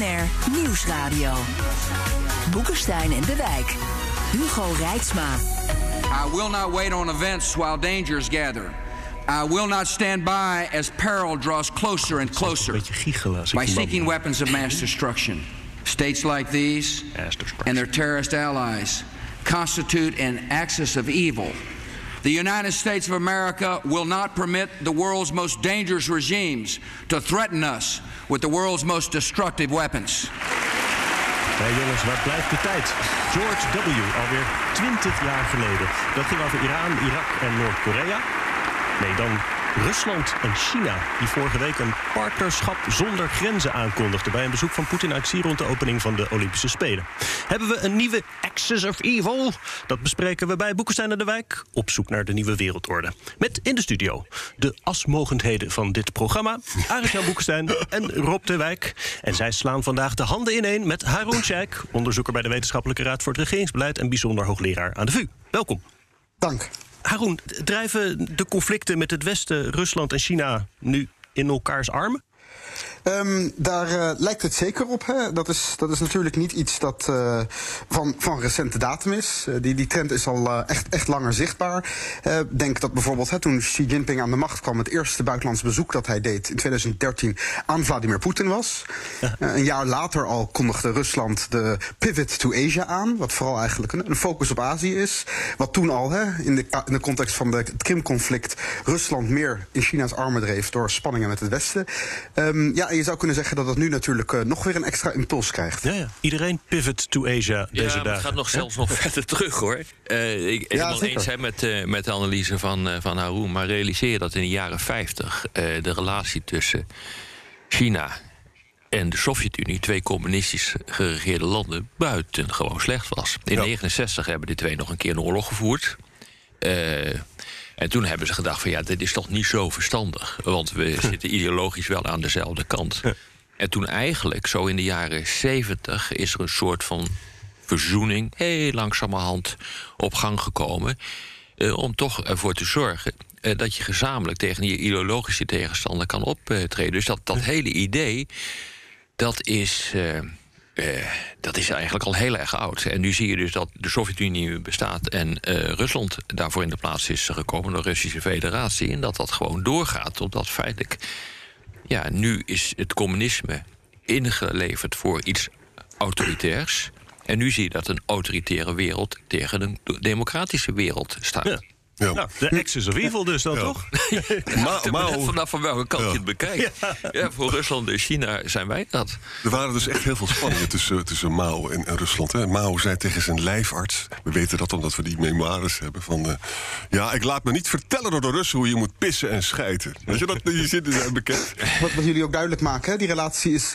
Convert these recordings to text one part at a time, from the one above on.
BNR Nieuwsradio. Boekenstein en de Wijk. Hugo Reitsma. I will not wait on events while dangers gather. I will not stand by as peril draws closer and closer Beetje giechelen. als ik by die seeking weapons of mass destruction. States like these and their terrorist allies constitute an axis of evil. The United States of America will not permit the world's most dangerous regimes to threaten us with the world's most destructive weapons. Hé jongens, waar blijft de tijd? George W. alweer 20 jaar geleden. Dat ging over Iran, Irak en Noord-Korea. Nee, dan Rusland en China, die vorige week een partnerschap zonder grenzen aankondigden bij een bezoek van Poetin uit Xi rond de opening van de Olympische Spelen. Hebben we een nieuwe Axis of Evil? Dat bespreken we bij Boekenstein en de Wijk op zoek naar de nieuwe wereldorde. Met in de studio de asmogendheden van dit programma, Arendt-Jan Boekenstein en Rob de Wijk. En zij slaan vandaag de handen ineen met Haroun Sheikh, onderzoeker bij de Wetenschappelijke Raad voor het Regeringsbeleid en bijzonder hoogleraar aan de VU. Welkom. Dank. Haroun, drijven de conflicten met het Westen, Rusland en China nu in elkaars armen? Ehm, daar eh, lijkt het zeker op. Hè. Dat, is, dat is natuurlijk niet iets dat eh, van, van recente datum is. Eh, die, die trend is al echt, echt langer zichtbaar. Denk dat bijvoorbeeld hè, toen Xi Jinping aan de macht kwam... het eerste buitenlands bezoek dat hij deed in 2013 aan Vladimir Poetin was. Eh, een jaar later al kondigde Rusland de pivot to Asia aan... wat vooral eigenlijk een, een focus op Azië is. Wat toen al hè, in, de, in de context van de, het Krim-conflict... Rusland meer in China's armen dreef door spanningen met het Westen. Ehm, ja, en je zou kunnen zeggen dat dat nu natuurlijk eh, nog weer een extra impuls krijgt. Ja, ja. Iedereen pivot to Asia deze ja, dagen. het gaat nog zelfs nog verder terug hoor. Eh, ik ik ben Ja, het wel zeker. eens hè, met, eh, met de analyse van, eh, van Haroon. Maar realiseer je dat in de jaren 50 eh, de relatie tussen China en de Sovjet-Unie, twee communistisch geregeerde landen, buitengewoon slecht was. In 1969 hebben die twee nog een keer een oorlog gevoerd. En toen hebben ze gedacht van ja, dit is toch niet zo verstandig. Want we zitten ideologisch wel aan dezelfde kant. En toen eigenlijk, zo in de jaren 70, is er een soort van verzoening... heel langzamerhand op gang gekomen... eh, om toch ervoor te zorgen eh, dat je gezamenlijk tegen je ideologische tegenstander kan optreden. Dus dat, dat hele idee, dat is... eh, eh, dat is eigenlijk al heel erg oud. En nu zie je dus dat de Sovjet-Unie bestaat en eh, Rusland daarvoor in de plaats is gekomen, de Russische Federatie. En dat dat gewoon doorgaat, omdat feitelijk. Ja, nu is het communisme ingeleverd voor iets autoritairs. En nu zie je dat een autoritaire wereld tegen een democratische wereld staat. Ja. Nou, de Axis of Evil dus dan, toch? Ma- Het is Mao- net vanaf van welke kant je het bekijkt. Ja. voor Rusland en China zijn wij dat. Er waren dus echt heel veel spanningen tussen, tussen Mao en, en Rusland. Hè. Mao zei tegen zijn lijfarts, we weten dat omdat we die memoires hebben... van eh, ja, ik laat me niet vertellen door de Russen hoe je moet pissen en schijten. Weet je, dat, die zinnen zijn bekend. Wat, wat jullie ook duidelijk maken, hè, die relatie is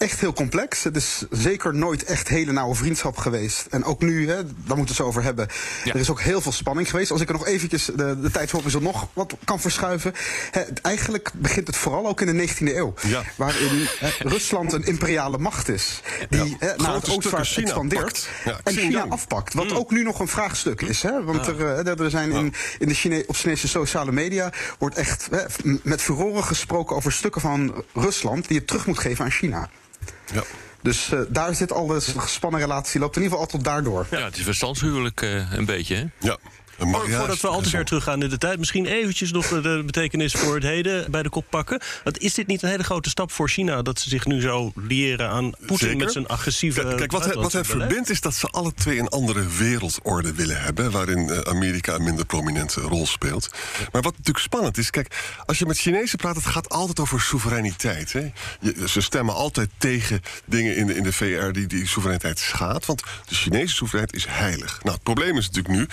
echt heel complex. Het is zeker nooit echt hele nauwe vriendschap geweest. En ook nu, hè, daar moeten we het zo over hebben. Ja. Er is ook heel veel spanning geweest. Als ik er nog eventjes de, de tijdshorizon nog wat kan verschuiven. Hè, eigenlijk begint het vooral ook in de 19e eeuw. Ja. Waarin hè, Rusland een imperiale macht is. Die hè, naar Grote het China expandeert. Ja, en China afpakt. Wat ook nu nog een vraagstuk is. Hè? Want er, eh, er, er zijn in, in de Chine op Chinese sociale media... wordt echt hè, met furoren gesproken over stukken van Rusland... die het terug moet geven aan China. Ja. Dus eh, daar zit al de gespannen relatie. Loopt in ieder geval al tot daardoor. Ja, het is verstandshuwelijk eh, een beetje. Hè? Ja. Voor- mariage- Voordat we al te ver teruggaan in de tijd, misschien eventjes nog de- betekenis voor het heden bij de kop pakken. Want is dit niet een hele grote stap voor China dat ze zich nu zo liëren aan Poetin met zijn agressieve. Kijk, kijk, wat, hij, wat hij verbindt is dat ze alle twee een andere wereldorde willen hebben... waarin eh, Amerika een minder prominente rol speelt. Maar wat natuurlijk spannend is... kijk, als je met Chinezen praat, het gaat altijd over soevereiniteit. Hè? Je- ze stemmen altijd tegen dingen in de, in de VR die die soevereiniteit schaadt... want de Chinese soevereiniteit is heilig. Nou, het probleem is natuurlijk nu...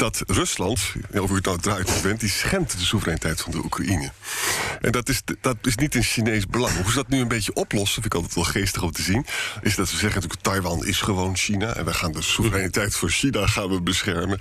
dat Rusland, of u het nou draait of bent, die schendt de soevereiniteit van de Oekraïne. En dat is, dat is niet in Chinees belang. Hoe ze dat nu een beetje oplossen, vind ik altijd wel geestig om te zien, is dat ze zeggen natuurlijk Taiwan is gewoon China en wij gaan de soevereiniteit voor China gaan we beschermen.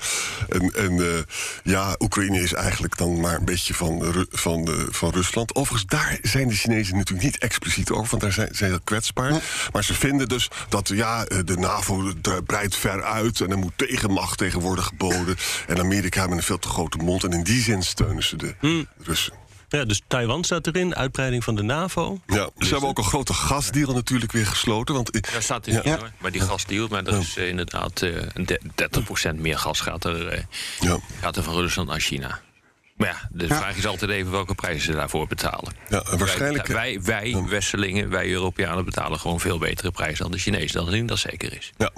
En, en eh, ja, Oekraïne is eigenlijk dan maar een beetje van, Ru- van, van Rusland. Overigens, daar zijn de Chinezen natuurlijk niet expliciet over, want daar zijn ze heel kwetsbaar. Maar ze vinden dus dat ja, eh, de NAVO breidt ver uit en er moet tegenmacht tegen worden geboden. En Amerika met een veel te grote mond. En in die zin steunen ze de Russen. Ja, dus Taiwan staat erin, uitbreiding van de NAVO. Ja, ze hebben ook een grote gasdeal natuurlijk weer gesloten. Want Daar staat dus Ja. niet hoor, maar die gasdeal. Maar er is eh, inderdaad eh, een de- 30% meer gas gaat er, eh, ja, gaat er van Rusland naar China. Maar ja, de vraag is altijd even welke prijzen ze daarvoor betalen. ja, waarschijnlijk. Wij, wij, wij Westelingen, wij Europeanen betalen gewoon veel betere prijzen dan de Chinezen. Dat dat zeker is. Ja.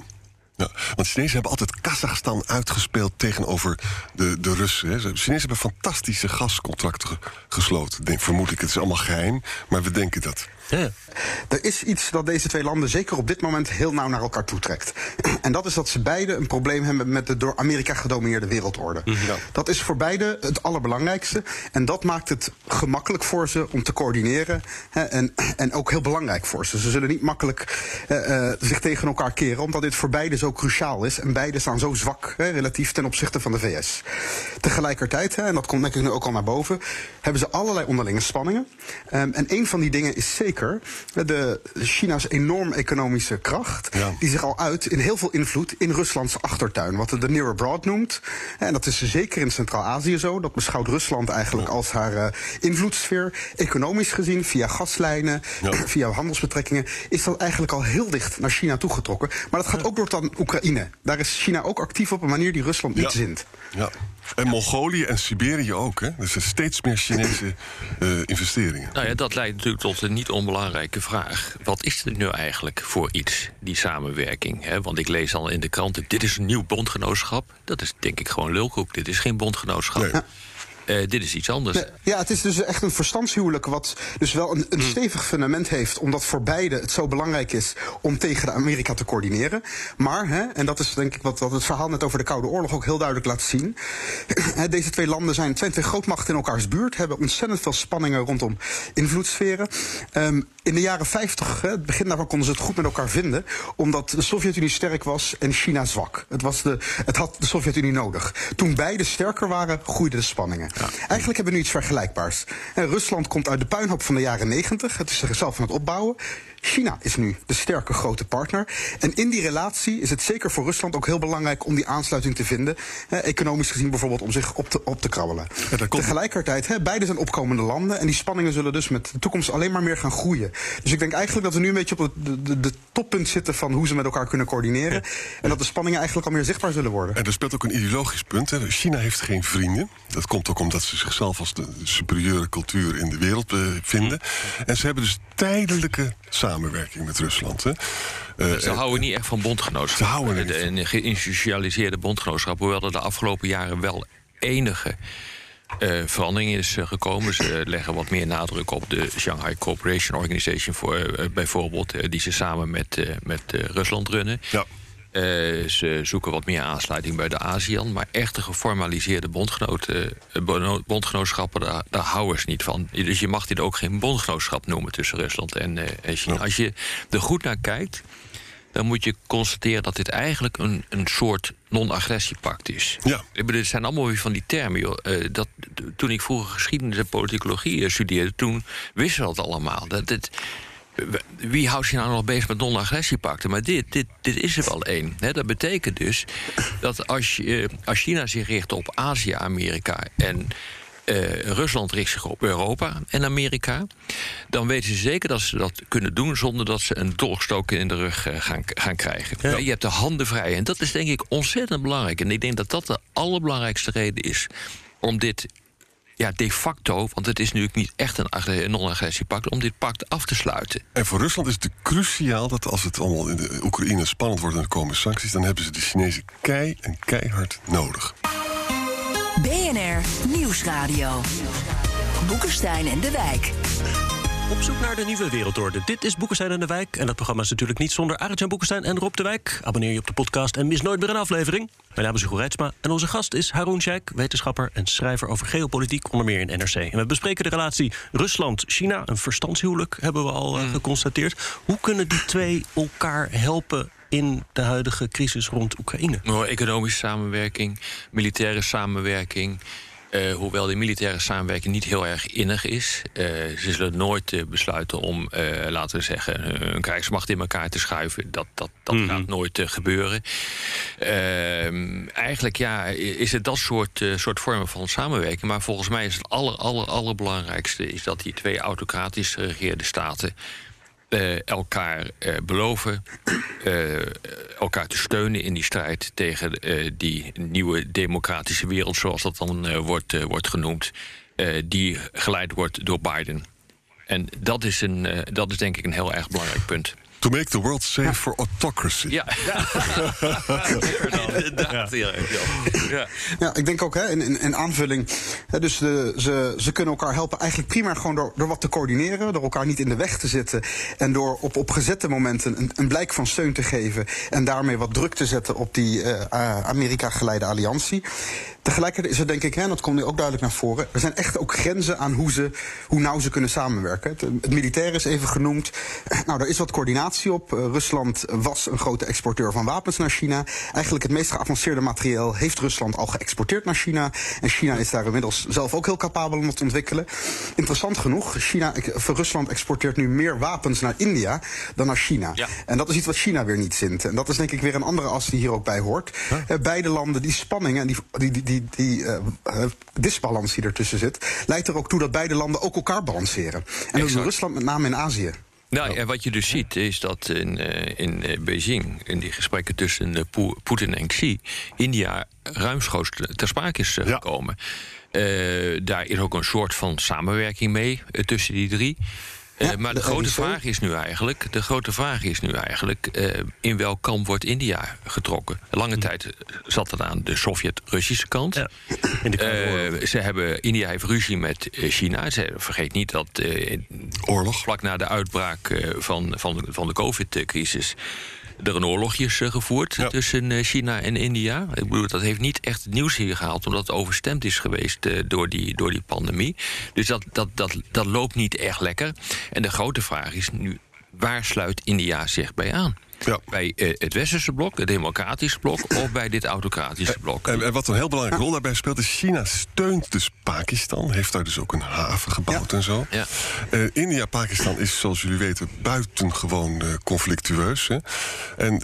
Ja, want Chinezen hebben altijd Kazachstan uitgespeeld tegenover de, de Russen. Hè. Ze- Chinezen hebben fantastische gascontracten ge- gesloten. Denk, vermoed het is allemaal geheim, maar we denken dat. Ja. Er is iets dat deze twee landen zeker op dit moment heel nauw naar elkaar toetrekt. En dat is dat ze beide een probleem hebben met de door Amerika gedomineerde wereldorde. Ja. Dat is voor beide het allerbelangrijkste. En dat maakt het gemakkelijk voor ze om te coördineren. Hè, en, en ook heel belangrijk voor ze. Ze zullen niet makkelijk eh, eh, zich tegen elkaar keren, omdat dit voor beide zo cruciaal is. En beide staan zo zwak hè, relatief ten opzichte van de VS. Tegelijkertijd, hè, en dat komt denk ik nu ook al naar boven, hebben ze allerlei onderlinge spanningen. Ehm, en een van die dingen is zeker de China's enorm economische kracht. Ja. Die zich al uit in heel veel invloed in Ruslands achtertuin. Wat het de Near Abroad noemt. En dat is zeker in Centraal-Azië zo. Dat beschouwt Rusland eigenlijk als haar eh, invloedssfeer. Economisch gezien, via gaslijnen, Ja. via handelsbetrekkingen, is dat eigenlijk al heel dicht naar China toegetrokken. Maar dat gaat ook door dan Oekraïne. Daar is China ook actief op een manier die Rusland niet Ja. zint. Ja. En Mongolië en Siberië ook. Hè. Dus er zijn steeds meer Chinese eh, investeringen. Nou ja, dat leidt natuurlijk tot een niet onbelangrijke vraag. Wat is het nu eigenlijk voor iets, die samenwerking? Hè? Want ik lees al in de kranten, dit is een nieuw bondgenootschap. Dat is denk ik gewoon lulkoek. Dit is geen bondgenootschap. Nee. Eh, dit is iets anders. Nee, Ja, het is dus echt een verstandshuwelijk wat dus wel een, een stevig fundament heeft, omdat voor beide het zo belangrijk is om tegen de Amerika te coördineren. Maar, hè, en dat is denk ik wat, wat het verhaal net over de Koude Oorlog ook heel duidelijk laat zien. deze twee landen zijn twee, twee grootmachten in elkaars buurt, hebben ontzettend veel spanningen rondom invloedssferen. Ehm, in de jaren 50, hè, het begin daarvan konden ze het goed met elkaar vinden, omdat de Sovjet-Unie sterk was en China zwak. Het, was de, het had de Sovjet-Unie nodig. Toen beide sterker waren, groeiden de spanningen. Eigenlijk hebben we nu iets vergelijkbaars. En Rusland komt uit de puinhoop van de jaren 90. Het is zichzelf aan het opbouwen. China is nu de sterke grote partner. En in die relatie is het zeker voor Rusland ook heel belangrijk om die aansluiting te vinden. Economisch gezien bijvoorbeeld om zich op te, op te krabbelen. Ja, Tegelijkertijd, hè, beide zijn opkomende landen. En die spanningen zullen dus met de toekomst alleen maar meer gaan groeien. Dus ik denk eigenlijk dat we nu een beetje op het de, de, de toppunt zitten van hoe ze met elkaar kunnen coördineren. En dat de spanningen eigenlijk al meer zichtbaar zullen worden. En er speelt ook een ideologisch punt. Hè. China heeft geen vrienden. Dat komt ook omdat ze zichzelf als de superieure cultuur in de wereld eh, vinden. En ze hebben dus tijdelijke samenwerking met Rusland. Hè. Eh, Ze houden niet echt van bondgenootschap. Ze houden niet De- Een geïnstitutionaliseerde bondgenootschap. Hoewel er de afgelopen jaren wel enige eh, verandering is eh, gekomen. Ze leggen wat meer nadruk op de Shanghai Cooperation Organization... Voor, eh, bijvoorbeeld, eh, die ze samen met, eh, met eh, Rusland runnen. ja. Eh, ze zoeken wat meer aansluiting bij de ASEAN. Maar echte geformaliseerde bondgenoten, eh, bondgenootschappen, daar, daar houden ze niet van. Dus je mag dit ook geen bondgenootschap noemen tussen Rusland en, eh, en China. Als je er goed naar kijkt, dan moet je constateren dat dit eigenlijk een, een soort non-agressiepact is. Ja. Ik bedoel, het zijn allemaal weer van die termen. Joh. Dat, toen ik vroeger geschiedenis en politicologie studeerde, toen wisten we dat allemaal. Dat dit, wie houdt zich nou nog bezig met non-agressiepakten? Maar dit, dit, dit is er wel één. Dat betekent dus dat als, je, als China zich richt op Azië, Amerika en eh, Rusland richt zich op Europa en Amerika, dan weten ze zeker dat ze dat kunnen doen zonder dat ze een dolkstoken in de rug eh, gaan, gaan krijgen. Je hebt de handen vrij. En dat is denk ik ontzettend belangrijk. En ik denk dat dat de allerbelangrijkste reden is om dit ja, de facto, want het is natuurlijk niet echt een non-agressiepact, om dit pact af te sluiten. En voor Rusland is het cruciaal dat als het allemaal in de Oekraïne spannend wordt en er komen sancties, dan hebben ze de Chinezen kei en keihard nodig. BNR Nieuwsradio. Boekenstein en de Wijk. Op zoek naar de nieuwe wereldorde. Dit is Boekenstein en de Wijk. En dat programma is natuurlijk niet zonder Arjan Boekenstein en Rob de Wijk. Abonneer je op de podcast en mis nooit meer een aflevering. Mijn naam is Hugo Reitsma en onze gast is Haroun Sheikh... wetenschapper en schrijver over geopolitiek, onder meer in NRC. En we bespreken de relatie Rusland-China. Een verstandshuwelijk hebben we al uh, geconstateerd. Hoe kunnen die twee elkaar helpen in de huidige crisis rond Oekraïne? Nou, economische samenwerking, militaire samenwerking... Uh, hoewel die militaire samenwerking niet heel erg innig is. Uh, ze zullen nooit uh, besluiten om, laten we zeggen, een krijgsmacht in elkaar te schuiven. Dat, dat, dat mm -hmm. gaat nooit gebeuren. Ehm, eigenlijk ja, is het dat soort, soort vormen van samenwerking. Maar volgens mij is het aller, aller, allerbelangrijkste... is dat die twee autocratisch geregeerde staten uh, elkaar uh, beloven uh, elkaar te steunen in die strijd tegen die nieuwe democratische wereld, zoals dat dan wordt, wordt genoemd, die geleid wordt door Biden. En dat is, een, dat is denk ik een heel erg belangrijk punt. To make the world safe for autocracy. Ja. Inderdaad. Ja. Ja. ja, ik denk ook hè, in, in, in aanvulling. Hè, dus de, ze, ze kunnen elkaar helpen eigenlijk prima gewoon door, door wat te coördineren. Door elkaar niet in de weg te zitten. En door op, op gezette momenten een, een blijk van steun te geven. En daarmee wat druk te zetten op die uh, Amerika-geleide alliantie. Tegelijkertijd is er denk ik, en dat komt nu ook duidelijk naar voren... er zijn echt ook grenzen aan hoe, ze, hoe nauw ze kunnen samenwerken. Het, het militair is even genoemd. Nou, daar is wat coördinatie op. Uh, Rusland was een grote exporteur van wapens naar China. Eigenlijk het meest geavanceerde materieel heeft Rusland al geëxporteerd naar China. En China is daar inmiddels zelf ook heel capabel om te ontwikkelen. Interessant genoeg, China, voor Rusland exporteert nu meer wapens naar India dan naar China. Ja. En dat is iets wat China weer niet zint. En dat is denk ik weer een andere as die hier ook bij hoort. Huh? Uh, beide landen, die spanningen en die, die, die die, die uh, disbalans die ertussen zit, leidt er ook toe dat beide landen ook elkaar balanceren. En dat is Rusland met name in Azië. Nou, en wat je dus ziet is dat in, uh, in Beijing, in die gesprekken tussen Poetin en Xi, India ruimschoots ter sprake is gekomen. Ja. daar is ook een soort van samenwerking mee tussen die drie. Ja, uh, maar de, de grote vraag is nu eigenlijk: de grote vraag is nu eigenlijk uh, in welk kamp wordt India getrokken? Lange hm. tijd zat het aan de Sovjet-Russische kant. Ja. Uh, ze hebben India heeft ruzie met China. Ze vergeet niet dat oorlog vlak na de uitbraak van, van, van de COVID-crisis er een oorlogje is gevoerd ja. tussen China en India. Ik bedoel, dat heeft niet echt het nieuws hier gehaald, omdat het overstemd is geweest uh, door, die, door die pandemie. Dus dat, dat, dat, dat loopt niet echt lekker. En de grote vraag is nu: waar sluit India zich bij aan? Ja. Bij het westerse blok, het democratische blok, of bij dit autocratische blok. En, en wat een heel belangrijke rol daarbij speelt, is China steunt dus Pakistan. Heeft daar dus ook een haven gebouwd ja. en zo. Ja. Uh, India-Pakistan is, zoals jullie weten, buitengewoon uh, conflictueus. Hè? En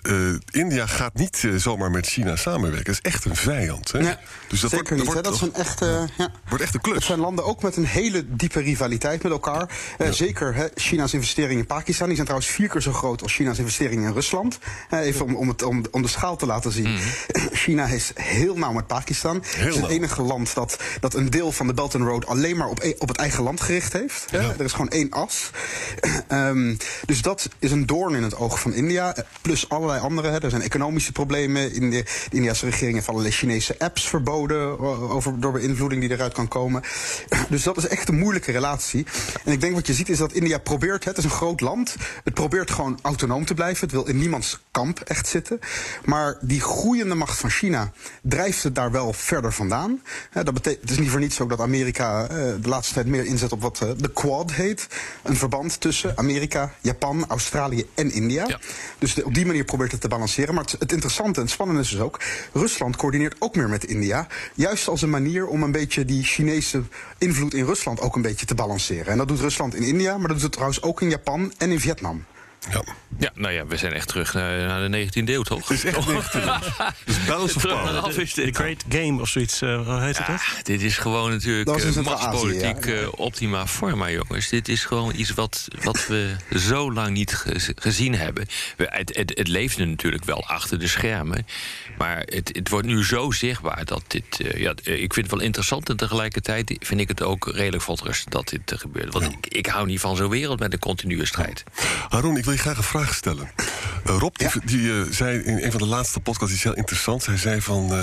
India gaat niet zomaar met China samenwerken. Dat is echt een vijand. Hè? Ja, dus dat zeker wordt, niet. Dat, wordt, dat is een echte, ja. wordt echt een klus. Het zijn landen ook met een hele diepe rivaliteit met elkaar. Zeker hè, China's investeringen in Pakistan. Die zijn trouwens vier keer zo groot als China's investeringen in Rusland. Even om, om, het, om, om de schaal te laten zien. Mm. China is heel nauw met Pakistan. Het is het enige land dat, dat een deel van de Belt and Road alleen maar op, e op het eigen land gericht heeft. Ja. Er is gewoon één as. um, dus dat is een doorn in het oog van India. Plus allerlei andere. Hè. Er zijn economische problemen. In de, de Indiase regering heeft allerlei Chinese apps verboden. Over, door beïnvloeding die eruit kan komen. Dus dat is echt een moeilijke relatie. En ik denk wat je ziet is dat India probeert. Hè, het is een groot land. Het probeert gewoon autonoom te blijven. Het wil in niemands kamp echt zitten. Maar die groeiende macht van China drijft het daar wel verder vandaan. Dat betekent, het is niet voor niets ook dat Amerika uh, de laatste tijd meer inzet op wat uh, de Quad heet. Een verband tussen Amerika, Japan, Australië en India. Ja. Dus de, op die manier probeert het te balanceren. Maar het, het interessante en het spannende is dus ook... Rusland coördineert ook meer met India. Juist als een manier om een beetje die Chinese invloed in Rusland ook een beetje te balanceren. En dat doet Rusland in India, maar dat doet het trouwens ook in Japan en in Vietnam. Ja. ja, nou ja, we zijn echt terug naar, naar de 19e eeuw, toch? Het is echt 19e eeuw. Dus Balance of Power. The Great Game of zoiets, uh, hoe heet ja, het? Dit is gewoon natuurlijk uh, machtspolitiek ja. uh, optima forma, jongens. Dit is gewoon iets wat, wat we zo lang niet ge gezien hebben. We, het, het, het leefde natuurlijk wel achter de schermen. Maar het, het wordt nu zo zichtbaar dat dit... ja, ik vind het wel interessant en tegelijkertijd vind ik het ook redelijk verontrustend dat dit gebeurt. Want ik, ik hou niet van zo'n wereld met een continue strijd. Haroon, ik wil je graag een vraag stellen. Uh, Rob die, die uh, zei in een van de laatste podcasts iets heel interessants. Hij zei van, uh,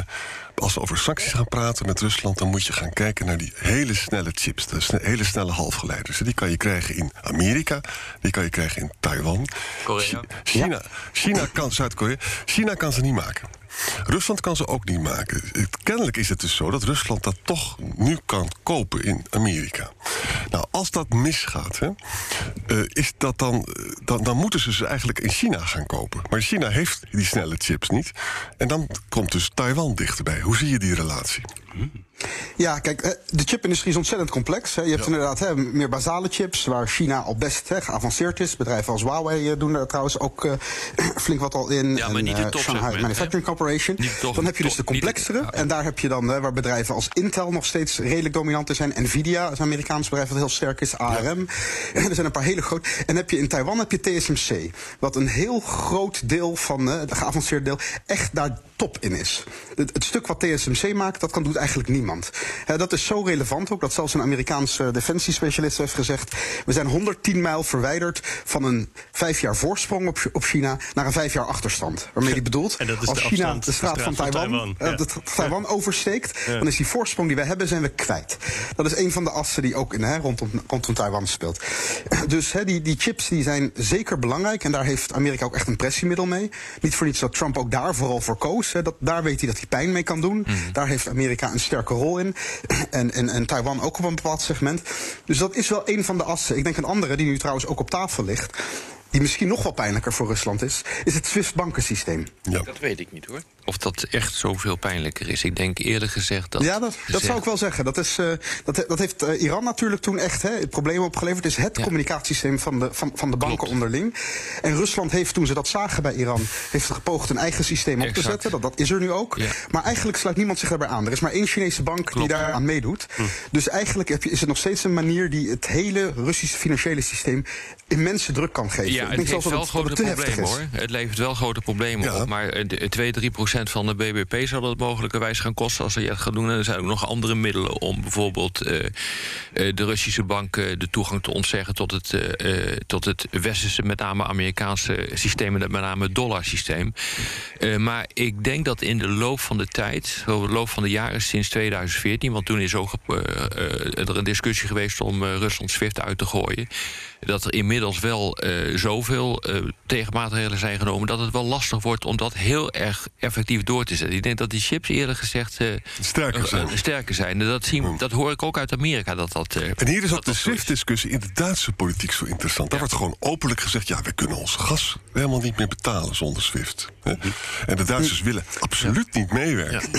als we over sancties gaan praten met Rusland... dan moet je gaan kijken naar die hele snelle chips. De sne hele snelle halfgeleiders. Die kan je krijgen in Amerika, die kan je krijgen in Taiwan. Korea. China, China kan, Zuid-Korea, China kan ze niet maken. Rusland kan ze ook niet maken. Kennelijk is het dus zo dat Rusland dat toch nu kan kopen in Amerika. Nou, als dat misgaat, hè, uh, is dat dan, dan, dan moeten ze ze eigenlijk in China gaan kopen. Maar China heeft die snelle chips niet. En dan komt dus Taiwan dichterbij. Hoe zie je die relatie? Ja, kijk, eh, de chipindustrie is ontzettend complex. Je hebt inderdaad hè, meer basale chips, waar China al best hè, geavanceerd is. Bedrijven als Huawei eh, doen daar trouwens ook uh, flink wat al in. Ja, maar niet de top, Shanghai Manufacturing Corporation. Top, dan heb je dus de complexere. En daar heb je dan, waar bedrijven als Intel nog steeds redelijk dominant zijn. Nvidia is een Amerikaans bedrijf dat heel sterk is. ARM. Ja. er zijn een paar hele grote. En heb je in Taiwan heb je TSMC. Wat een heel groot deel van, het geavanceerde deel, echt daar top in is. Het, het, stuk wat TSMC maakt, dat kan doet eigenlijk niemand. He, dat is zo relevant ook, dat zelfs een Amerikaanse defensiespecialist heeft gezegd... we zijn 110 mijl verwijderd van een vijf jaar voorsprong op, op China... naar een vijf jaar achterstand. Waarmee hij bedoelt, en dat is als de China afstand, de straat, de straat van, van Taiwan, Taiwan, uh, de Taiwan oversteekt... Ja. dan is die voorsprong die wij hebben, zijn we kwijt. Dat is een van de assen die ook in, he, rondom, rondom Taiwan speelt. Dus he, die, die chips die zijn zeker belangrijk... en daar heeft Amerika ook echt een pressiemiddel mee. Niet voor niets dat Trump ook daar vooral voor koos... Dat, daar weet hij dat hij pijn mee kan doen. Mm. Daar heeft Amerika een sterke rol in. En, en, en Taiwan ook op een bepaald segment. Dus dat is wel een van de assen. Ik denk een andere, die nu trouwens ook op tafel ligt die misschien nog wel pijnlijker voor Rusland is, is het SWIFT-bankensysteem. Ja. Dat weet ik niet hoor. Of dat echt zoveel pijnlijker is. Ik denk eerder gezegd dat. Ja, dat, dat zou ik wel zeggen. Dat, is, uh, dat, dat heeft uh, Iran natuurlijk toen echt hè, het probleem opgeleverd. Het is het ja. communicatiesysteem van de, van, van de banken Klopt. onderling. En Rusland heeft, toen ze dat zagen bij Iran, heeft gepoogd een eigen systeem op te zetten. Dat, dat is er nu ook. Ja. Maar eigenlijk sluit niemand zich daarbij aan. Er is maar één Chinese bank Klopt. die daar aan meedoet. Hm. Dus eigenlijk heb je, is het nog steeds een manier die het hele Russische financiële systeem immense druk kan geven. Ja, het heeft wel grote problemen hoor. Het levert wel grote problemen Ja. op. Maar eh, 2, 3 procent van de BBP zal het mogelijkerwijs gaan kosten als ze dat gaan doen. En er zijn ook nog andere middelen om bijvoorbeeld eh, eh, de Russische banken de toegang te ontzeggen tot het, eh, eh, tot het westerse, met name Amerikaanse systeem, en met name het dollarsysteem. Eh, maar ik denk dat in de loop van de tijd, over de loop van de jaren sinds 2014, want toen is ook eh, eh, er een discussie geweest om eh, Rusland SWIFT uit te gooien dat er inmiddels wel uh, zoveel uh, tegenmaatregelen zijn genomen... dat het wel lastig wordt om dat heel erg effectief door te zetten. Ik denk dat die chips eerlijk gezegd uh, sterker zijn. sterker zijn. Dat, zien, dat hoor ik ook uit Amerika. Dat dat, en hier is ook dat de. SWIFT-discussie in de Duitse politiek zo interessant. Daar Ja. wordt gewoon openlijk gezegd... ja, we kunnen ons gas helemaal niet meer betalen zonder SWIFT. Hè? En de Duitsers willen absoluut niet meewerken.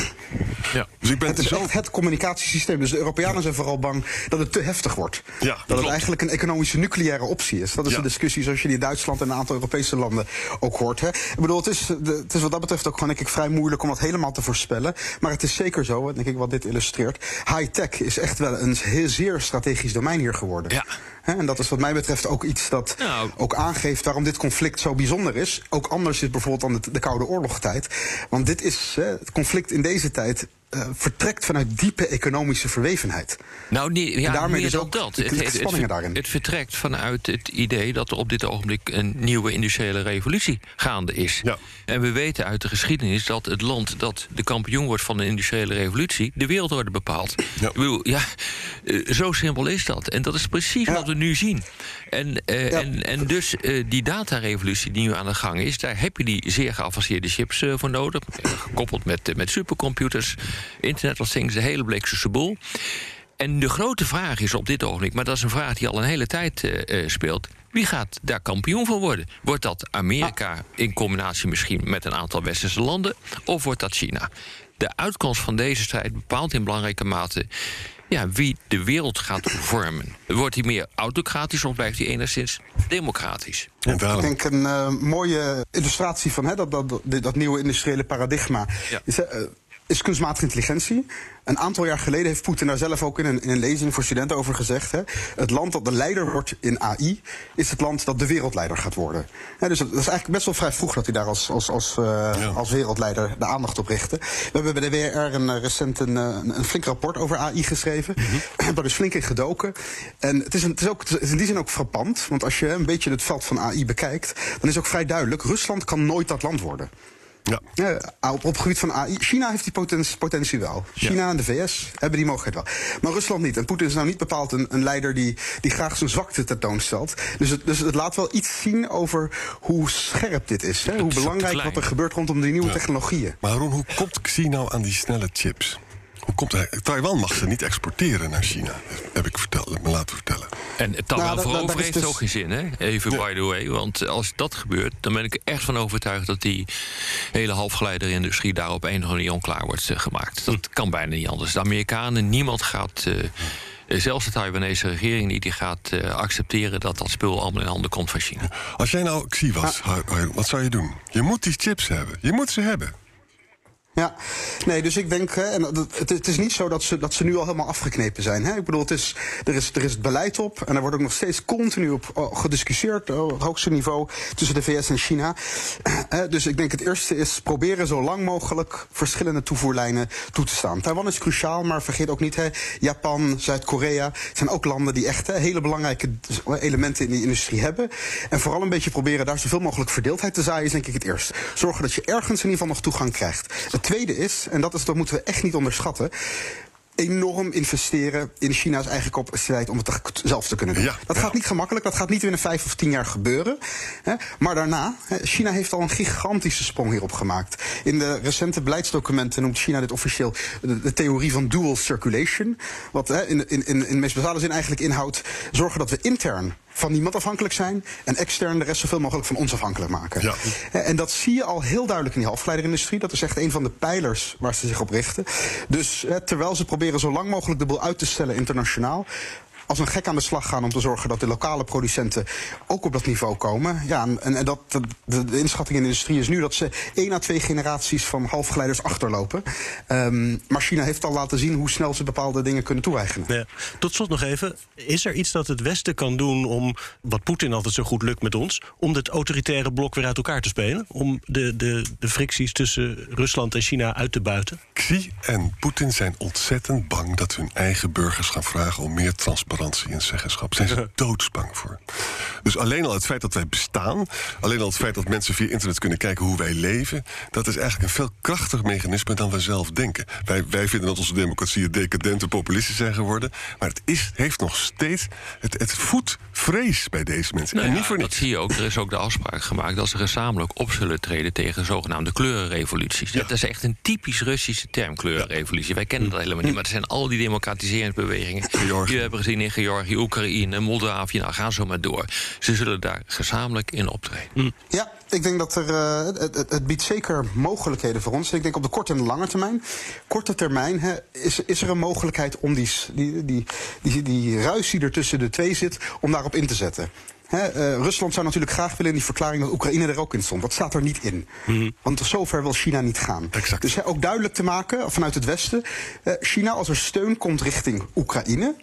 Ja. Dus ik ben Het is zo... echt het communicatiesysteem. Dus de Europeanen zijn vooral bang dat het te heftig wordt. Ja, dat het klopt. eigenlijk een economische nucleaire optie is. Dat is Ja. de discussie zoals je die in Duitsland en een aantal Europese landen ook hoort. Hè. Ik bedoel, het is, het is wat dat betreft ook gewoon denk ik, vrij moeilijk om dat helemaal te voorspellen. Maar het is zeker zo, denk ik, wat dit illustreert. High-tech is echt wel een heel zeer strategisch domein hier geworden. Ja. En dat is wat mij betreft ook iets dat Nou. ook aangeeft waarom dit conflict zo bijzonder is. Ook anders is bijvoorbeeld dan de, de Koude Oorlogstijd. Want dit is, hè, het conflict in deze tijd eh, vertrekt vanuit diepe economische verwevenheid. Nou, nee, ja, En daarmee meer dus ook dat. de Het, het, spanningen het, daarin. het vertrekt vanuit het idee dat er op dit ogenblik een nieuwe industriële revolutie gaande is. Ja. En we weten uit de geschiedenis dat het land dat de kampioen wordt van de industriële revolutie de wereldorde bepaalt. Ja. Ik bedoel, ja, eh, zo simpel is dat. En dat is precies Ja. wat we nu zien. En, eh, Ja. en, en dus eh, die datarevolutie die nu aan de gang is, daar heb je die zeer geavanceerde chips eh, voor nodig. Gekoppeld met, met supercomputers, Internet of Things, de hele Bleekse boel. En de grote vraag is op dit ogenblik, maar dat is een vraag die al een hele tijd speelt. Wie gaat daar kampioen van worden? Wordt dat Amerika in combinatie misschien met een aantal westerse landen? Of wordt dat China? De uitkomst van deze strijd bepaalt in belangrijke mate ja, wie de wereld gaat vormen. Wordt hij meer autocratisch of blijft hij enigszins democratisch? En Ik denk een eh, mooie illustratie van hè, dat, dat, dat, dat nieuwe industriële paradigma. Ja. Is, eh, is kunstmatige intelligentie. Een aantal jaar geleden heeft Poetin daar zelf ook in een, in een lezing voor studenten over gezegd. Hè. Het land dat de leider wordt in AI is het land dat de wereldleider gaat worden. Hè, dus dat is eigenlijk best wel vrij vroeg dat hij daar als, als, als, uh, als wereldleider de aandacht op richtte. We hebben bij de WR een, recent een, een, een flink rapport over AI geschreven. Mm -hmm. Daar is flink in gedoken. En het is, een, het, is ook, het is in die zin ook frappant. Want als je een beetje het veld van AI bekijkt, dan is ook vrij duidelijk: Rusland kan nooit dat land worden. Ja. Uh, op, op het gebied van AI. China heeft die potentie, potentie wel. China ja. en de VS hebben die mogelijkheid wel. Maar Rusland niet. En Poetin is nou niet bepaald een, een leider die, die graag zijn zwakte tentoonstelt. Dus het, dus het laat wel iets zien over hoe scherp dit is. Hè? Hoe belangrijk wat er gebeurt rondom die nieuwe ja. technologieën. Maar Ron, hoe komt Xi nou aan die snelle chips? Hoe komt hij? Taiwan mag ze niet exporteren naar China, heb ik verteld, me laten vertellen. En Taiwan nou, voorover heeft dus... ook geen zin, hè? Even ja. by the way. Want als dat gebeurt, dan ben ik er echt van overtuigd... dat die hele halfgeleiderindustrie daar op een of andere manier onklaar wordt uh, gemaakt. Dat hm. kan bijna niet anders. De Amerikanen, niemand gaat... Uh, Zelfs de Taiwanese regering niet, die gaat uh, accepteren dat dat spul allemaal in handen komt van China. Als jij nou Xi was, wat zou je doen? Je moet die chips hebben. Je moet ze hebben. Ja, nee, dus ik denk, hè, en het, het, is niet zo dat ze, dat ze nu al helemaal afgeknepen zijn. Hè? Ik bedoel, het is, er, is, er is het beleid op en er wordt ook nog steeds continu op gediscussieerd op het hoogste niveau tussen de VS en China. dus ik denk het eerste is proberen zo lang mogelijk verschillende toevoerlijnen toe te staan. Taiwan is cruciaal, maar vergeet ook niet, hè, Japan, Zuid-Korea zijn ook landen die echt hè, hele belangrijke elementen in die industrie hebben. En vooral een beetje proberen daar zoveel mogelijk verdeeldheid te zaaien is denk ik het eerste. Zorgen dat je ergens in ieder geval nog toegang krijgt. Tweede is, en dat, is, dat moeten we echt niet onderschatten enorm investeren in China's eigen capaciteit om het zelf te kunnen doen. Ja, dat gaat niet gemakkelijk, dat gaat niet binnen vijf of tien jaar gebeuren. Hè. Maar daarna, China heeft al een gigantische sprong hierop gemaakt. In de recente beleidsdocumenten noemt China dit officieel de, de theorie van dual circulation. Wat hè, in, in, in, in de meest basale zin eigenlijk inhoudt zorgen dat we intern van niemand afhankelijk zijn en extern de rest zoveel mogelijk van ons afhankelijk maken. Ja. En dat zie je al heel duidelijk in die halfgeleiderindustrie. Dat is echt een van de pijlers waar ze zich op richten. Dus terwijl ze proberen zo lang mogelijk de boel uit te stellen internationaal, als een gek aan de slag gaan om te zorgen dat de lokale producenten ook op dat niveau komen. Ja, en, en dat, de, de, inschatting in de industrie is nu dat ze één à twee generaties van halfgeleiders achterlopen. Um, maar China heeft al laten zien hoe snel ze bepaalde dingen kunnen toe-eigenen. Ja. Tot slot nog even. Is er iets dat het Westen kan doen om, wat Poetin altijd zo goed lukt met ons, om het autoritaire blok weer uit elkaar te spelen? Om de, de, de fricties tussen Rusland en China uit te buiten? Xi en Poetin zijn ontzettend bang dat hun eigen burgers gaan vragen om meer transparantie transparantie en zeggenschap. Zijn ze doodsbang voor. Dus alleen al het feit dat wij bestaan, alleen al het feit dat mensen via internet kunnen kijken hoe wij leven, dat is eigenlijk een veel krachtiger mechanisme dan wij zelf denken. Wij, wij vinden dat onze democratieën decadente populistisch zijn geworden, maar het is, heeft nog steeds, het, het voedt vrees bij deze mensen. Nou en ja, niet voor dat zie je ook. Er is ook de afspraak gemaakt dat ze gezamenlijk op zullen treden tegen zogenaamde kleurenrevoluties. Dat is echt een typisch Russische term, kleurenrevolutie. Wij kennen dat helemaal niet, maar er zijn al die democratiseringsbewegingen die we hebben gezien Georgië, Oekraïne, Moldavië. Nou, gaan zo maar door. Ze zullen daar gezamenlijk in optreden. Ja, ik denk dat er, uh, het, het, het, biedt zeker mogelijkheden voor ons. Ik denk op de korte en de lange termijn. Korte termijn hè, is, is er een mogelijkheid om die, die, die, die, die ruis die er tussen de twee zit, om daarop in te zetten. He, uh, Rusland zou natuurlijk graag willen in die verklaring dat Oekraïne er ook in stond. Dat staat er niet in. Mm. Want zover wil China niet gaan. Exact. Dus he, ook duidelijk te maken vanuit het Westen. Uh, China, als er steun komt richting Oekraïne.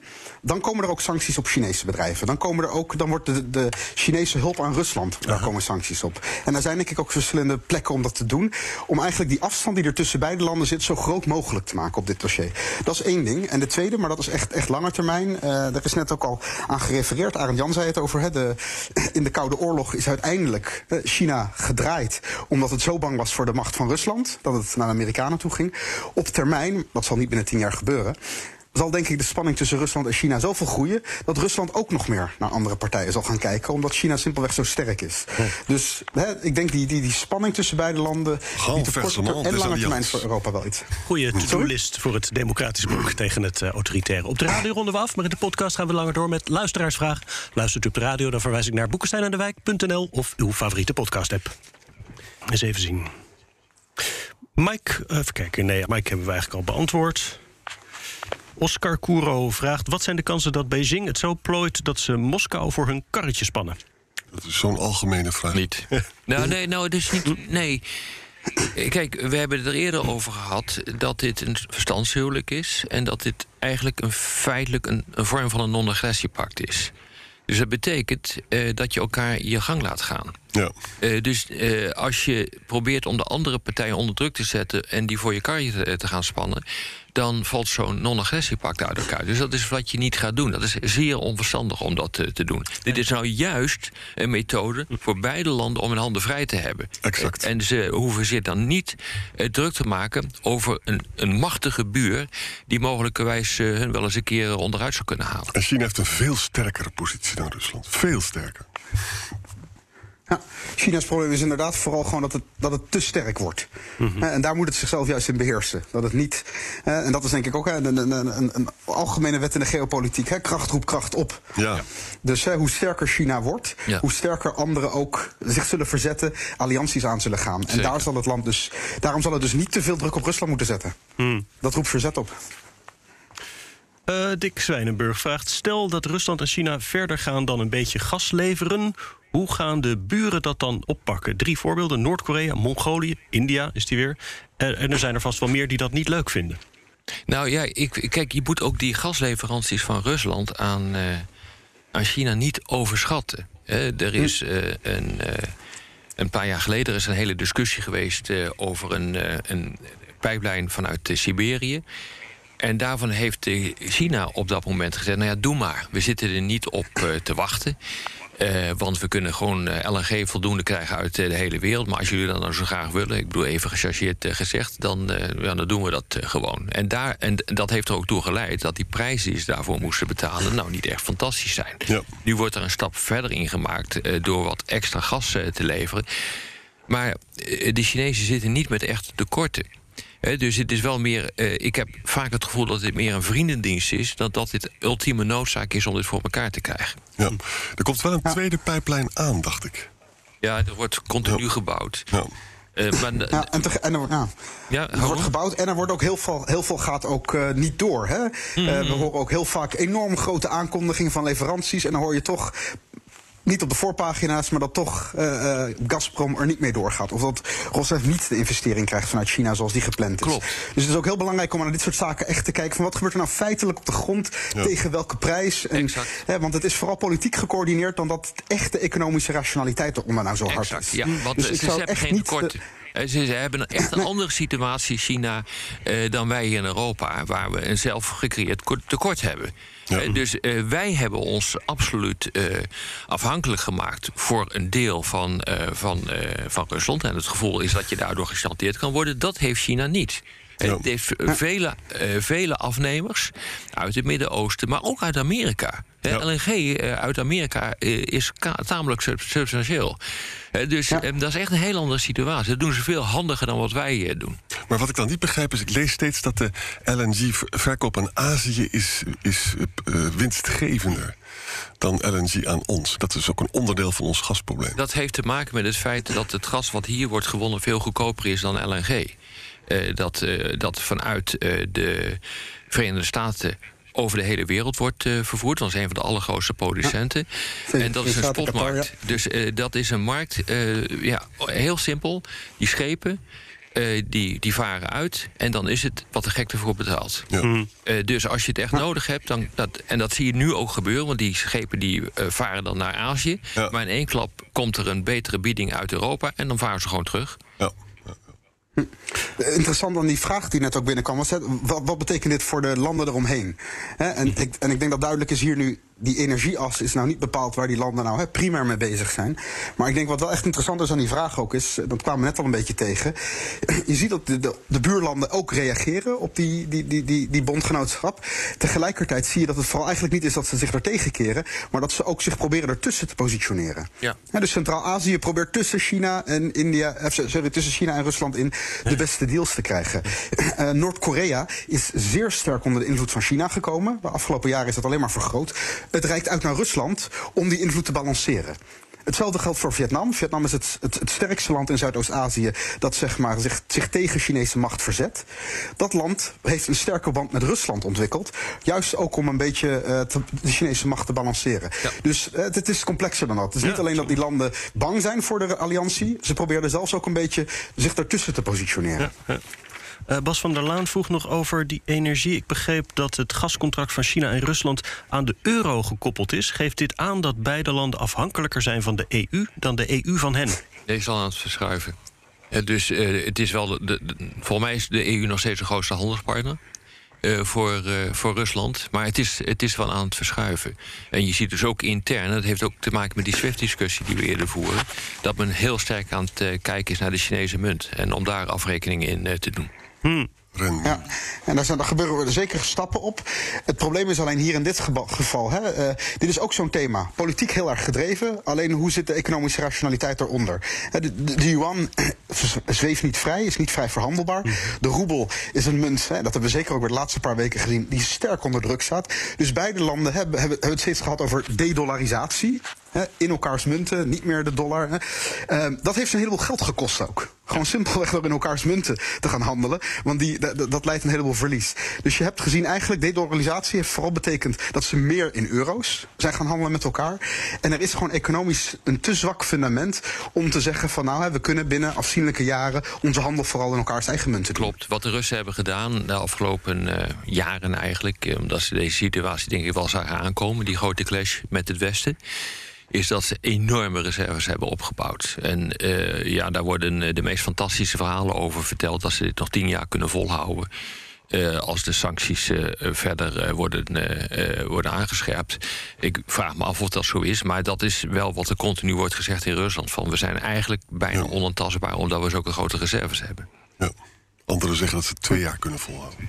Dan komen er ook sancties op Chinese bedrijven. Dan, komen er ook, dan wordt de, de Chinese hulp aan Rusland, daar Aha. komen sancties op. En daar zijn denk ik ook verschillende plekken om dat te doen. Om eigenlijk die afstand die er tussen beide landen zit zo groot mogelijk te maken op dit dossier. Dat is één ding. En de tweede, maar dat is echt, echt lange termijn. Uh, daar is net ook al aan gerefereerd. Arend Jan zei het over. Hè, de, in de Koude Oorlog is uiteindelijk China gedraaid. Omdat het zo bang was voor de macht van Rusland. Dat het naar de Amerikanen toe ging. Op termijn, dat zal niet binnen tien jaar gebeuren zal denk ik de spanning tussen Rusland en China zoveel groeien dat Rusland ook nog meer naar andere partijen zal gaan kijken, omdat China simpelweg zo sterk is. Ja. Dus hè, ik denk die, die, die spanning tussen beide landen biedt op korte en lange termijn voor Europa wel iets. Goeie to-do-list voor het democratisch blok tegen het uh, autoritaire. Op de radio ronden we af, maar in de podcast gaan we langer door met luisteraarsvraag. Luistert u op de radio, dan verwijs ik naar boekensteinendewijk.nl of uw favoriete podcast-app. Eens even zien. Mike, even kijken. Nee, Mike hebben we eigenlijk al beantwoord. Oscar Kouro vraagt: wat zijn de kansen dat Beijing het zo plooit dat ze Moskou voor hun karretje spannen? Dat is zo'n algemene vraag. Niet. nou, nee, nou, dus niet. Nee. Kijk, we hebben het er eerder over gehad dat dit een verstandshuwelijk is. En dat dit eigenlijk een feitelijk een, een vorm van een non-agressiepact is. Dus dat betekent uh, dat je elkaar je gang laat gaan. Ja. Uh, dus uh, als je probeert om de andere partijen onder druk te zetten en die voor je kar te, te gaan spannen, dan valt zo'n non-agressiepact uit elkaar. Dus dat is wat je niet gaat doen. Dat is zeer onverstandig om dat te, te doen. Dit is nou juist een methode voor beide landen om hun handen vrij te hebben. Exact. En ze hoeven zich dan niet uh, druk te maken over een, een machtige buur die mogelijkerwijs uh, hun wel eens een keer onderuit zou kunnen halen. En China heeft een veel sterkere positie dan Rusland. Veel sterker. Ja, China's probleem is inderdaad vooral gewoon dat het, dat het te sterk wordt. Mm -hmm. En daar moet het zichzelf juist in beheersen. Dat het niet. En dat is denk ik ook een, een, een, een algemene wet in de geopolitiek. Hè? Kracht roept kracht op. Ja. Dus hoe sterker China wordt, ja. hoe sterker anderen ook zich zullen verzetten, allianties aan zullen gaan. Zeker. En daar zal het land dus, daarom zal het dus niet te veel druk op Rusland moeten zetten. Mm. Dat roept verzet op. Uh, Dick Zwijnenburg vraagt: Stel dat Rusland en China verder gaan dan een beetje gas leveren. Hoe gaan de buren dat dan oppakken? Drie voorbeelden: Noord-Korea, Mongolië, India is die weer. En, en er zijn er vast wel meer die dat niet leuk vinden. Nou ja, ik, kijk, je moet ook die gasleveranties van Rusland aan, uh, aan China niet overschatten. Er is uh, een, een paar jaar geleden is een hele discussie geweest over een, een pijplijn vanuit Siberië. En daarvan heeft China op dat moment gezegd: nou ja, doe maar. We zitten er niet op te wachten. Uh, want we kunnen gewoon uh, LNG voldoende krijgen uit de hele wereld. Maar als jullie dat nou zo graag willen, ik bedoel even gechargeerd gezegd, dan, ja, dan doen we dat gewoon. En, daar, en dat heeft er ook toe geleid dat die prijzen die ze daarvoor moesten betalen, nou niet echt fantastisch zijn. Ja. Nu wordt er een stap verder in gemaakt door wat extra gas te leveren. Maar de Chinezen zitten niet met echte tekorten. He, dus het is wel meer. Uh, ik heb vaak het gevoel dat dit meer een vriendendienst is. dan dat dit ultieme noodzaak is om dit voor elkaar te krijgen. Ja, er komt wel een ja. tweede pijplijn aan, dacht ik. Ja, er wordt continu ja. gebouwd. Ja. Uh, maar, ja, en, te, en er, ja. Ja, er wordt gebouwd en er wordt ook heel veel, heel veel gaat ook uh, niet door. Hè? Mm uh, we horen ook heel vaak enorm grote aankondigingen van leveranties. En dan hoor je toch niet op de voorpagina's, maar dat toch uh, Gazprom er niet mee doorgaat. Of dat Rosneft niet de investering krijgt vanuit China zoals die gepland is. Klopt. Dus het is ook heel belangrijk om naar dit soort zaken echt te kijken van wat gebeurt er nou feitelijk op de grond, Ja. tegen welke prijs. En, Exact. hè, want het is vooral politiek gecoördineerd dan dat echte economische rationaliteit eronder nou zo hard is. ja. Want Dus eh, ze hebben geen tekort. Ze, ze hebben echt een andere situatie, China, dan wij hier in Europa, waar we een zelfgecreëerd ko- tekort hebben. Ja. Eh, dus eh, wij hebben ons absoluut eh, afhankelijk gemaakt voor een deel van, van, van Rusland. En het gevoel is dat je daardoor gechanteerd kan worden. Dat heeft China niet. Ja. Het heeft vele, vele afnemers uit het Midden-Oosten, maar ook uit Amerika. Ja. LNG eh, uit Amerika eh, is tamelijk sub- substantieel. Dus Ja. eh, dat is echt een heel andere situatie. Dat doen ze veel handiger dan wat wij doen. Maar wat ik dan niet begrijp is, ik lees steeds dat de LNG-verkoop aan Azië is, is winstgevender dan LNG aan ons. Dat is ook een onderdeel van ons gasprobleem. Dat heeft te maken met het feit dat het gas wat hier wordt gewonnen veel goedkoper is dan LNG. Dat, dat vanuit de Verenigde Staten over de hele wereld wordt eh, vervoerd. Dat is een van de allergrootste producenten. en dat is een spotmarkt. Dus eh, dat is een markt, eh, ja, heel simpel. Die schepen, eh, die, die varen uit. En dan is het wat de gek ervoor betaalt. Ja. Eh, dus als je het echt nodig hebt, dan, dat, en dat zie je nu ook gebeuren, want die schepen die eh, varen dan naar Azië. Ja. Maar in één klap komt er een betere bieding uit Europa en dan varen ze gewoon terug. Ja. Interessant aan die vraag die net ook binnenkwam was: wat, wat betekent dit voor de landen eromheen? En, ik, en ik denk dat duidelijk is hier nu. Die energieas is nou niet bepaald waar die landen nou hè, primair mee bezig zijn. Maar ik denk wat wel echt interessant is aan die vraag ook is, dat kwamen we net al een beetje tegen. Je ziet dat de, de, de buurlanden ook reageren op die, die, die, die, die bondgenootschap. Tegelijkertijd zie je dat het vooral eigenlijk niet is dat ze zich er tegenkeren, maar dat ze ook zich proberen ertussen te positioneren. Ja. Ja, dus Centraal-Azië probeert tussen China en India, eh, sorry, tussen China en Rusland in de beste deals te krijgen. Eh, Noord-Korea is zeer sterk onder de invloed van China gekomen. De afgelopen jaren is dat alleen maar vergroot. Het reikt uit naar Rusland om die invloed te balanceren. Hetzelfde geldt voor Vietnam. Vietnam is het, het, het sterkste land in Zuidoost-Azië dat zeg maar, zich, zich tegen Chinese macht verzet. Dat land heeft een sterke band met Rusland ontwikkeld. Juist ook om een beetje uh, te, de Chinese macht te balanceren. Ja. Dus uh, het is complexer dan dat. Het is niet alleen dat die landen bang zijn voor de alliantie. Ze probeerden zelfs ook een beetje zich daartussen te positioneren. Ja, uh, Bas van der Laan vroeg nog over die energie. Ik begreep dat het gascontract van China en Rusland aan de euro gekoppeld is. Geeft dit aan dat beide landen afhankelijker zijn van de EU dan de EU van hen? Deze al aan het verschuiven. Uh, dus uh, het is wel de, volgens mij is de EU nog steeds de grootste handelspartner. Voor, voor Rusland. Maar het is, het is wel aan het verschuiven. En je ziet dus ook intern, dat heeft ook te maken met die SWIFT-discussie die we eerder voeren, dat men heel sterk aan het kijken is naar de Chinese munt. En om daar afrekeningen in te doen. Hmm. Ja, en daar, zijn, daar gebeuren er zeker stappen op. Het probleem is alleen hier in dit geval. Hè, uh, dit is ook zo'n thema. Politiek heel erg gedreven. Alleen hoe zit de economische rationaliteit eronder? De, de, de yuan zweeft niet vrij, is niet vrij verhandelbaar. De roebel is een munt, hè, dat hebben we zeker ook weer de laatste paar weken gezien, die sterk onder druk staat. Dus beide landen hebben, hebben, hebben het steeds gehad over de-dollarisatie. In elkaars munten, niet meer de dollar. Uh, dat heeft een heleboel geld gekost ook. Gewoon simpelweg door in elkaars munten te gaan handelen. Want die, dat, leidt een heleboel verlies. Dus je hebt gezien eigenlijk, de-dollarisatie heeft vooral betekend dat ze meer in euro's zijn gaan handelen met elkaar. En er is gewoon economisch een te zwak fundament om te zeggen van nou, we kunnen binnen afzienlijke jaren onze handel vooral in elkaars eigen munten. Klopt. Wat de Russen hebben gedaan de afgelopen uh, jaren eigenlijk, omdat ze deze situatie denk ik wel zagen aankomen, die grote clash met het Westen is dat ze enorme reserves hebben opgebouwd. En uh, ja, daar worden de meest fantastische verhalen over verteld... dat ze dit nog tien jaar kunnen volhouden. Uh, als de sancties uh, verder worden, worden aangescherpt. Ik vraag me af of dat zo is, maar dat is wel wat er continu wordt gezegd in Rusland. Van we zijn eigenlijk bijna ja. onontastbaar omdat we zulke grote reserves hebben. Ja. Anderen zeggen dat ze twee jaar kunnen volhouden.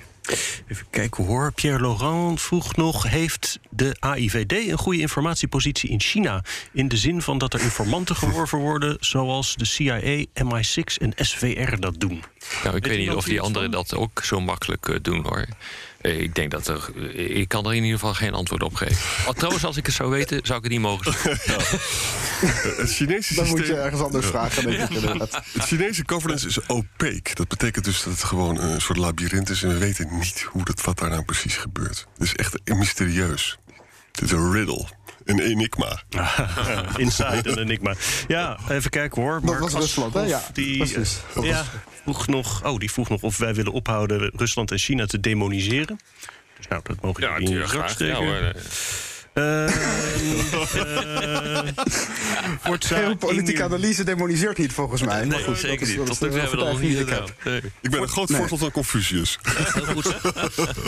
Even kijken hoor. Pierre Laurent vroeg nog: Heeft de AIVD een goede informatiepositie in China? In de zin van dat er informanten geworven worden, zoals de CIA, MI6 en SVR dat doen. Nou, ik weet, weet niet of die anderen dat ook zo makkelijk uh, doen hoor. Ik denk dat er. Ik kan er in ieder geval geen antwoord op geven. Oh, trouwens, als ik het zou weten, zou ik het niet mogen zeggen. Ja. Het Chinese Dan systeem... moet je ergens anders vragen. Denk ik, Het Chinese governance is opaque. Dat betekent dus dat het gewoon een soort labyrint is. En we weten niet hoe dat, wat daar nou precies gebeurt. Het is echt mysterieus. Het is een riddle. Een enigma. Inside een enigma. Ja, even kijken hoor. Dat was Rusland, hè? Ja, die, precies. Dat ja, was- vroeg nog, oh, die vroeg nog of wij willen ophouden Rusland en China te demoniseren. Dus nou, dat mogen jullie in je zak steken. Forza Geopolitieke Inu- analyse demoniseert niet volgens mij. Maar Nee, goed, zeker dat is- niet. Tot nu hebben we dat nog niet overtuiging die ik gedaan. heb. Nee. Ik ben een groot Nee. voorbeeld van Confucius. Heel goed.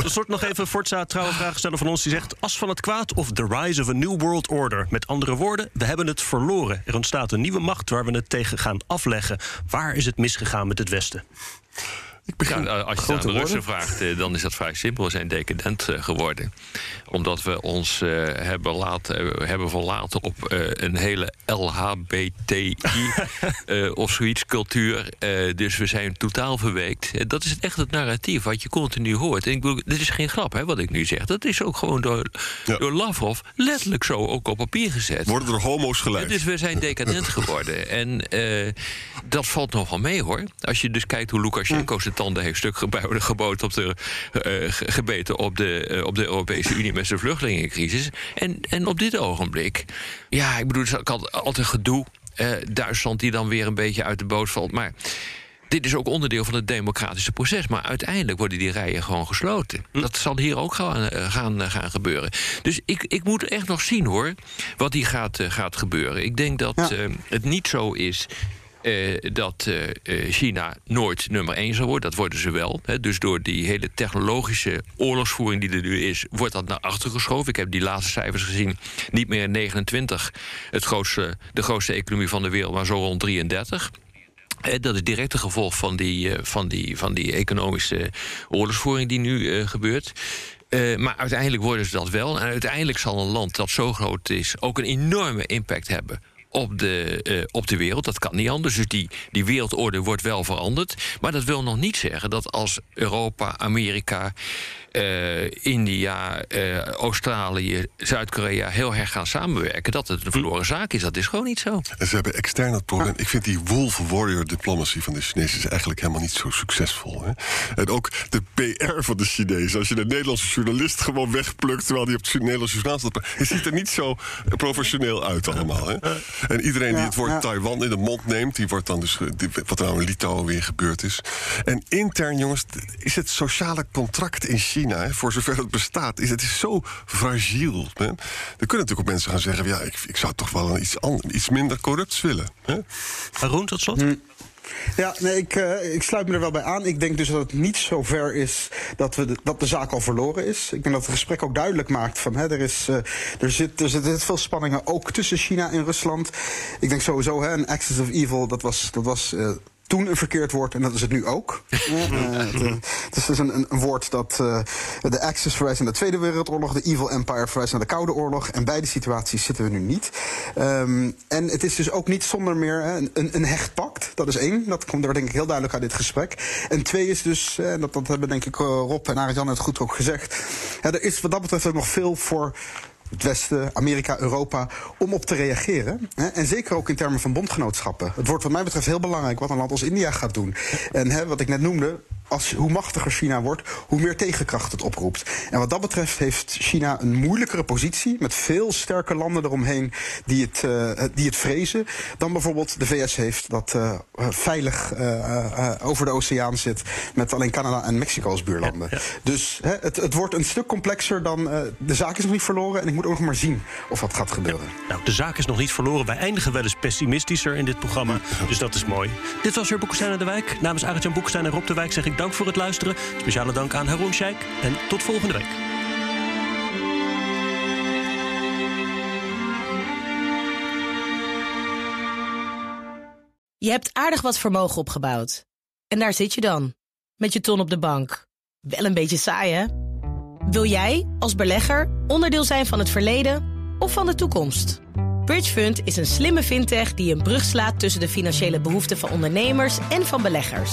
Een soort nog even Forza trouwe vraagsteller van ons die zegt... as van het kwaad of the rise of a new world order. Met andere woorden, we hebben het verloren. Er ontstaat een nieuwe macht waar we het tegen gaan afleggen. Waar is het misgegaan met het Westen? Ik begin... Ja, als je het aan de Russen vraagt, eh, dan is dat vrij simpel. We zijn decadent eh, geworden. Omdat we ons eh, hebben, laten, eh, hebben verlaten op eh, een hele LHBTI eh, of zoiets cultuur. Eh, dus we zijn totaal verweekt. Eh, dat is echt het narratief wat je continu hoort. En ik bedoel, dit is geen grap hè, wat ik nu zeg. Dat is ook gewoon door, Ja. door Lavrov letterlijk zo ook op papier gezet. Worden er homo's gelijk? Dus we zijn decadent geworden. En eh, dat valt nogal mee hoor. Als je dus kijkt hoe Lukashenko zijn tanden heeft stuk gebo- geboten op de, ge- gebeten op de, eh, op de Europese Unie met zijn vluchtelingencrisis. En, en op dit ogenblik, ja, ik bedoel, het is altijd, gedoe. Eh, Duitsland die dan weer een beetje uit de boot valt. Maar dit is ook onderdeel van het democratische proces. Maar uiteindelijk worden die rijen gewoon gesloten. Dat zal hier ook gaan, gaan, gaan gebeuren. Dus ik, ik moet echt nog zien hoor. Wat hier gaat, gaat gebeuren. Ik denk dat Ja. het niet zo is. Eh, dat eh, eh, China nooit nummer één zal worden. Dat worden ze wel. Hè. Dus door die hele technologische oorlogsvoering die er nu is, wordt dat naar achter geschoven. Ik heb die laatste cijfers gezien. Niet meer 29, het grootste, de grootste economie van de wereld, maar zo rond 33. Eh, Dat is direct een gevolg van die, van die, van die economische oorlogsvoering die nu gebeurt. Maar uiteindelijk worden ze dat wel. En uiteindelijk zal een land dat zo groot is ook een enorme impact hebben op de, eh, op de wereld. Dat kan niet anders. Dus die, die wereldorde wordt wel veranderd. Maar dat wil nog niet zeggen dat als Europa, Amerika. Eh, India, eh, Australië, Zuid-Korea heel erg gaan samenwerken, dat het een verloren zaak is. Dat is gewoon niet zo. En ze hebben extern het probleem. Ik vind die wolf warrior diplomacy van de Chinezen is eigenlijk helemaal niet zo succesvol. Hè? En ook de PR van de Chinezen. Als je de Nederlandse journalist gewoon wegplukt terwijl die op het Nederlandse journaal staat. Het ziet er niet zo professioneel uit allemaal. Hè? En iedereen die het woord. Taiwan in de mond neemt, die wordt dan dus. die- wat er nou in Litouwen weer gebeurd is. En intern, jongens, is het sociale contract in China, voor zover het bestaat, is het is zo fragiel. Hè? Er kunnen natuurlijk ook mensen gaan zeggen: ja, ik, ik zou toch wel iets, iets minder corrupts willen. Hè? Haroon, tot slot. Ja, nee, ik, eh, ik sluit me er wel bij aan. Ik denk dus dat het niet zo ver is dat, we de, dat de zaak al verloren is. Ik denk dat het gesprek ook duidelijk maakt van hè, er, is, eh, er, zit, er zitten veel spanningen ook tussen China en Rusland. Ik denk sowieso, hè, een axis of evil, dat was. Dat was eh, toen een verkeerd woord en dat is het nu ook. Eh, het, eh, het is dus een, een, een woord dat eh, de Axis verwijst naar de Tweede Wereldoorlog, de Evil Empire verwijst naar de Koude Oorlog. En beide situaties zitten we nu niet. Ehm, en het is dus ook niet zonder meer hè, een, een hecht pact. Dat is één. Dat komt er denk ik heel duidelijk uit dit gesprek. En twee is dus, eh, dat, dat hebben denk ik Rob en Arjan het goed ook gezegd. Er is wat dat betreft ook nog veel voor het Westen, Amerika, Europa, om op te reageren. Hè? En zeker ook in termen van bondgenootschappen. Het wordt wat mij betreft heel belangrijk wat een land als India gaat doen. En hè, wat ik net noemde, als, hoe machtiger China wordt, hoe meer tegenkracht het oproept. En wat dat betreft heeft China een moeilijkere positie... met veel sterke landen eromheen die het, eh, die het vrezen... dan bijvoorbeeld de VS heeft, dat eh, eh, veilig eh, eh, over de oceaan zit... met alleen Canada en Mexico als buurlanden. Dus hè, het, het wordt een stuk complexer dan... eh, de zaak is nog niet verloren en ik moet ook nog maar zien of dat gaat gebeuren. Nou, de zaak is nog niet verloren. Wij eindigen wel eens pessimistischer in dit programma. Dus dat is mooi. Dit was weer Boekenstein en de Wijk. Namens Arjan Boekenstein en Rob de Wijk zeg ik dank voor het luisteren. Speciale dank aan Haroon Sheikh. En tot volgende week. Je hebt aardig wat vermogen opgebouwd. En daar zit je dan, met je ton op de bank. Wel een beetje saai, hè? Wil jij, als belegger, onderdeel zijn van het verleden of van de toekomst? Bridgefund is een slimme fintech die een brug slaat tussen de financiële behoeften van ondernemers en van beleggers.